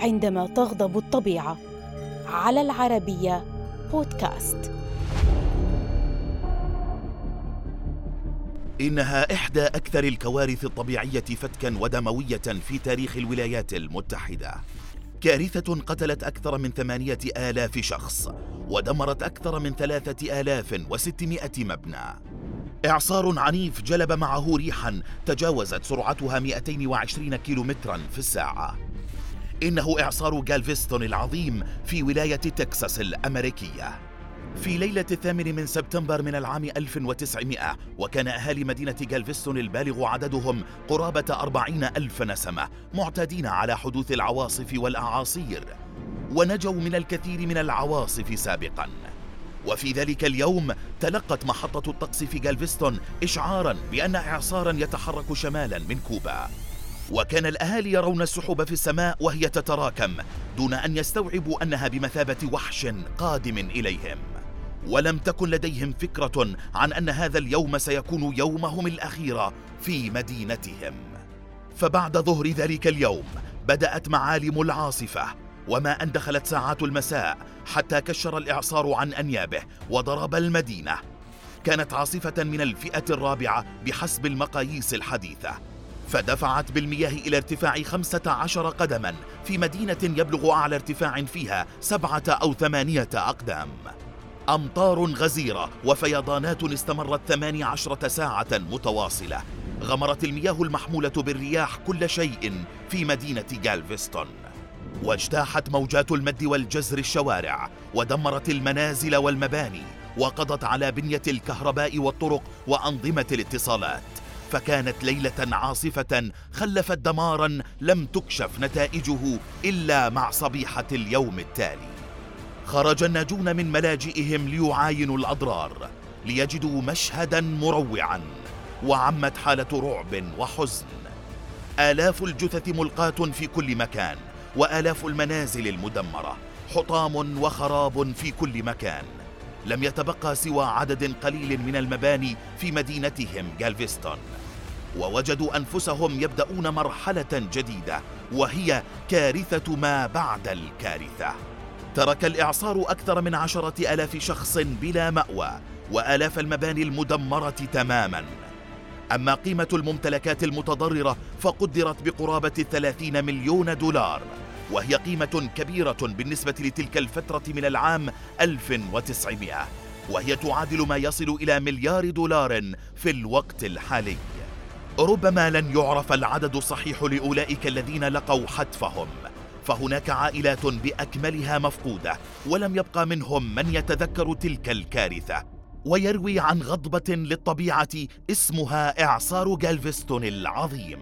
عندما تغضب الطبيعة. على العربية بودكاست. إنها إحدى أكثر الكوارث الطبيعية فتكا ودموية في تاريخ الولايات المتحدة. كارثة قتلت أكثر من ثمانية آلاف شخص ودمرت أكثر من ثلاثة آلاف وستمائة مبنى. إعصار عنيف جلب معه ريحا تجاوزت سرعتها 220 كيلومترا في الساعة. إنه إعصار جالفيستون العظيم في ولاية تكساس الأمريكية. في ليلة الثامن من سبتمبر من العام 1900 وكان أهالي مدينة جالفيستون البالغ عددهم قرابة أربعين ألف نسمة معتادين على حدوث العواصف والأعاصير ونجوا من الكثير من العواصف سابقاً. وفي ذلك اليوم تلقت محطة الطقس في جالفيستون إشعارا بأن إعصارا يتحرك شمالا من كوبا. وكان الأهالي يرون السحب في السماء وهي تتراكم دون أن يستوعبوا أنها بمثابة وحش قادم إليهم. ولم تكن لديهم فكرة عن أن هذا اليوم سيكون يومهم الأخير في مدينتهم. فبعد ظهر ذلك اليوم بدأت معالم العاصفة وما أن دخلت ساعات المساء حتى كشر الإعصار عن أنيابه وضرب المدينة. كانت عاصفة من الفئة الرابعة بحسب المقاييس الحديثة. فدفعت بالمياه إلى ارتفاع خمسة عشر قدما في مدينة يبلغ أعلى ارتفاع فيها سبعة أو ثمانية أقدام. أمطار غزيرة وفيضانات استمرت ثماني عشرة ساعة متواصلة. غمرت المياه المحمولة بالرياح كل شيء في مدينة جالفيستون واجتاحت موجات المد والجزر الشوارع ودمرت المنازل والمباني وقضت على بنية الكهرباء والطرق وأنظمة الاتصالات. فكانت ليلة عاصفة خلفت دمارا لم تكشف نتائجه إلا مع صبيحة اليوم التالي. خرج الناجون من ملاجئهم ليعاينوا الأضرار ليجدوا مشهدا مروعا وعمت حالة رعب وحزن. آلاف الجثث ملقاة في كل مكان وآلاف المنازل المدمرة حطام وخراب في كل مكان. لم يتبقى سوى عدد قليل من المباني في مدينتهم جالفيستون. ووجدوا أنفسهم يبدأون مرحلة جديدة وهي كارثة ما بعد الكارثة. ترك الإعصار أكثر من عشرة آلاف شخص بلا مأوى وآلاف المباني المدمرة تماما. أما قيمة الممتلكات المتضررة فقدرت بقرابة الثلاثين مليون دولار. وهي قيمة كبيرة بالنسبة لتلك الفترة من العام 1900 وهي تعادل ما يصل إلى مليار دولار في الوقت الحالي. ربما لن يعرف العدد الصحيح لأولئك الذين لقوا حتفهم. فهناك عائلات بأكملها مفقودة ولم يبقى منهم من يتذكر تلك الكارثة. ويروي عن غضبة للطبيعة اسمها إعصار جالفستون العظيم.